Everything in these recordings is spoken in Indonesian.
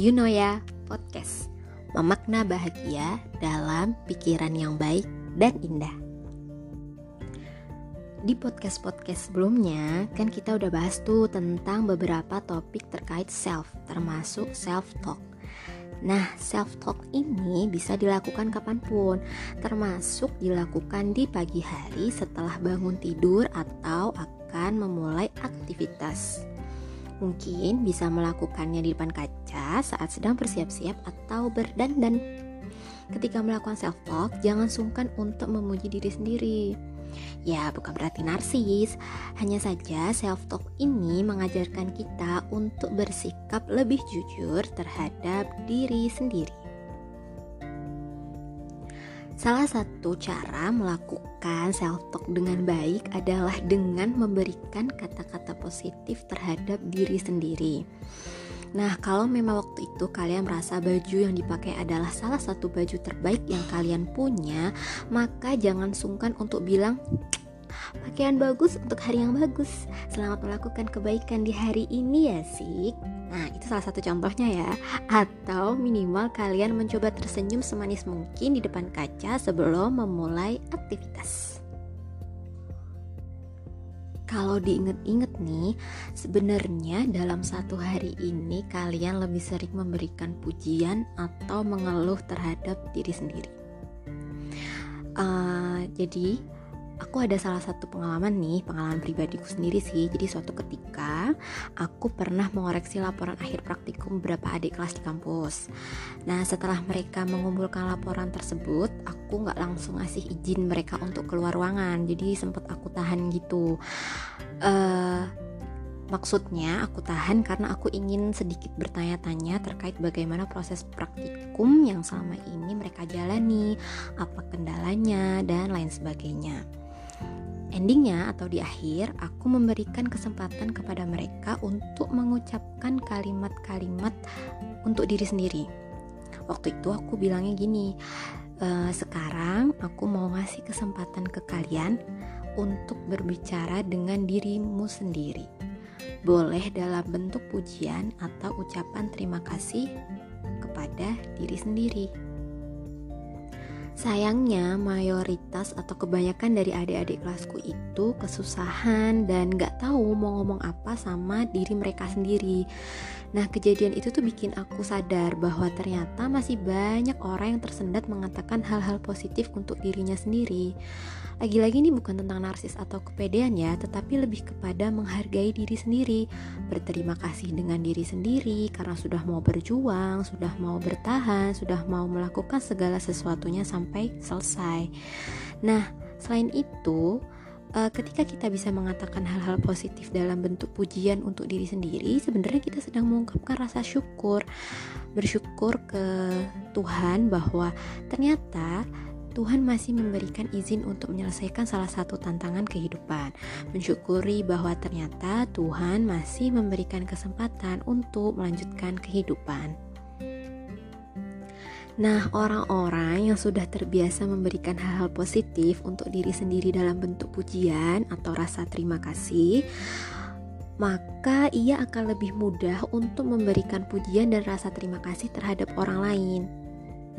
You Know Ya Podcast. Memakna bahagia dalam pikiran yang baik dan indah. Di podcast-podcast sebelumnya kan kita udah bahas tuh tentang beberapa topik terkait self Termasuk self-talk. Nah, self-talk ini bisa dilakukan kapan pun, termasuk dilakukan di pagi hari setelah bangun tidur atau akan memulai aktivitas. Mungkin bisa melakukannya di depan kaca saat sedang bersiap-siap atau berdandan. Ketika melakukan self-talk, jangan sungkan untuk memuji diri sendiri. Ya, bukan berarti narsis, hanya saja self-talk ini mengajarkan kita untuk bersikap lebih jujur terhadap diri sendiri. Salah satu cara melakukan self-talk dengan baik adalah dengan memberikan kata-kata positif terhadap diri sendiri. Nah, kalau memang waktu itu kalian merasa baju yang dipakai adalah salah satu baju terbaik yang kalian punya, maka jangan sungkan untuk bilang, Pakaian bagus untuk hari yang bagus. Selamat melakukan kebaikan di hari ini ya, sih. Nah, itu salah satu contohnya ya. Atau minimal kalian mencoba tersenyum semanis mungkin di depan kaca sebelum memulai aktivitas. Kalau diinget-inget nih, sebenarnya dalam satu hari ini kalian lebih sering memberikan pujian atau mengeluh terhadap diri sendiri. Uh, jadi, aku ada salah satu pengalaman nih, pengalaman pribadiku sendiri sih. Jadi suatu ketika aku pernah mengoreksi laporan akhir praktikum beberapa adik kelas di kampus. Nah setelah mereka mengumpulkan laporan tersebut, aku nggak langsung ngasih izin mereka untuk keluar ruangan. Jadi sempet aku tahan gitu. Uh, Maksudnya aku tahan karena aku ingin sedikit bertanya-tanya terkait bagaimana proses praktikum yang selama ini mereka jalani, apa kendalanya, dan lain sebagainya. Endingnya atau di akhir, aku memberikan kesempatan kepada mereka untuk mengucapkan kalimat-kalimat untuk diri sendiri. Waktu itu aku bilangnya gini, e, sekarang aku mau ngasih kesempatan ke kalian untuk berbicara dengan dirimu sendiri. Boleh dalam bentuk pujian atau ucapan terima kasih kepada diri sendiri. Sayangnya mayoritas atau kebanyakan dari adik-adik kelasku itu kesusahan dan gak tahu mau ngomong apa sama diri mereka sendiri. Nah kejadian itu tuh bikin aku sadar bahwa ternyata masih banyak orang yang tersendat mengatakan hal-hal positif untuk dirinya sendiri. Lagi-lagi ini bukan tentang narsis atau kepedean ya, tetapi lebih kepada menghargai diri sendiri, berterima kasih dengan diri sendiri karena sudah mau berjuang, sudah mau bertahan, sudah mau melakukan segala sesuatunya sampai selesai. Nah, selain itu, uh, ketika kita bisa mengatakan hal-hal positif dalam bentuk pujian untuk diri sendiri, sebenarnya kita sedang mengungkapkan rasa syukur, bersyukur ke Tuhan bahwa ternyata Tuhan masih memberikan izin untuk menyelesaikan salah satu tantangan kehidupan. Mensyukuri bahwa ternyata Tuhan masih memberikan kesempatan untuk melanjutkan kehidupan. Nah, orang-orang yang sudah terbiasa memberikan hal-hal positif untuk diri sendiri dalam bentuk pujian atau rasa terima kasih, maka ia akan lebih mudah untuk memberikan pujian dan rasa terima kasih terhadap orang lain.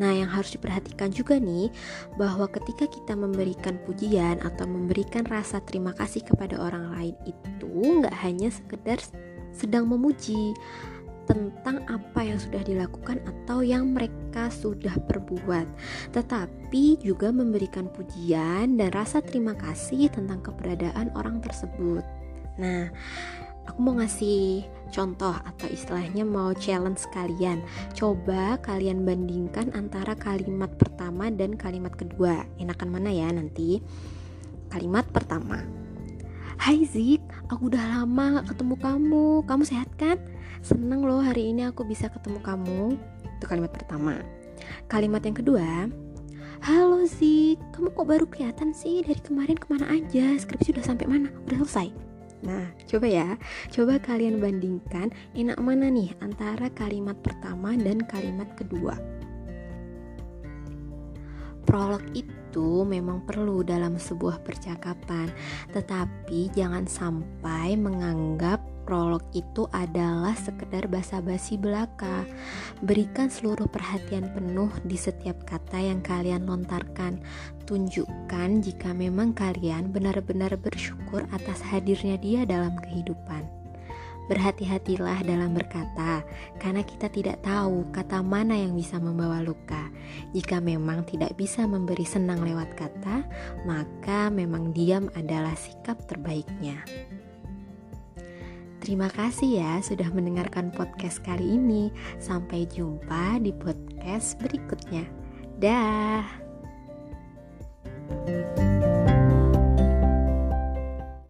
Nah, yang harus diperhatikan juga nih, bahwa ketika kita memberikan pujian atau memberikan rasa terima kasih kepada orang lain itu nggak hanya sekedar sedang memuji tentang apa yang sudah dilakukan atau yang mereka sudah perbuat, tetapi juga memberikan pujian dan rasa terima kasih tentang keberadaan orang tersebut. Nah, aku mau ngasih contoh atau istilahnya mau challenge kalian. Coba kalian bandingkan antara kalimat pertama dan kalimat kedua. Enakan mana ya nanti? Kalimat pertama. Hai Zik, aku udah lama gak ketemu kamu. Kamu sehat kan? Seneng loh hari ini aku bisa ketemu kamu. Itu kalimat pertama. Kalimat yang kedua, Halo Zik, kamu kok baru kelihatan sih dari kemarin ke mana aja? Skripsi udah sampai mana? Udah selesai? Nah, coba ya, coba kalian bandingkan enak mana nih antara kalimat pertama dan kalimat kedua. Prolog itu memang perlu dalam sebuah percakapan, tetapi jangan sampai menganggap prolog itu adalah sekedar basa-basi belaka. Berikan seluruh perhatian penuh di setiap kata yang kalian lontarkan. Tunjukkan jika memang kalian benar-benar bersyukur atas hadirnya dia dalam kehidupan. Berhati-hatilah dalam berkata, karena kita tidak tahu kata mana yang bisa membawa luka. Jika memang tidak bisa memberi senang lewat kata, maka memang diam adalah sikap terbaiknya. Terima kasih ya sudah mendengarkan podcast kali ini. Sampai jumpa di podcast berikutnya. Dah. thank you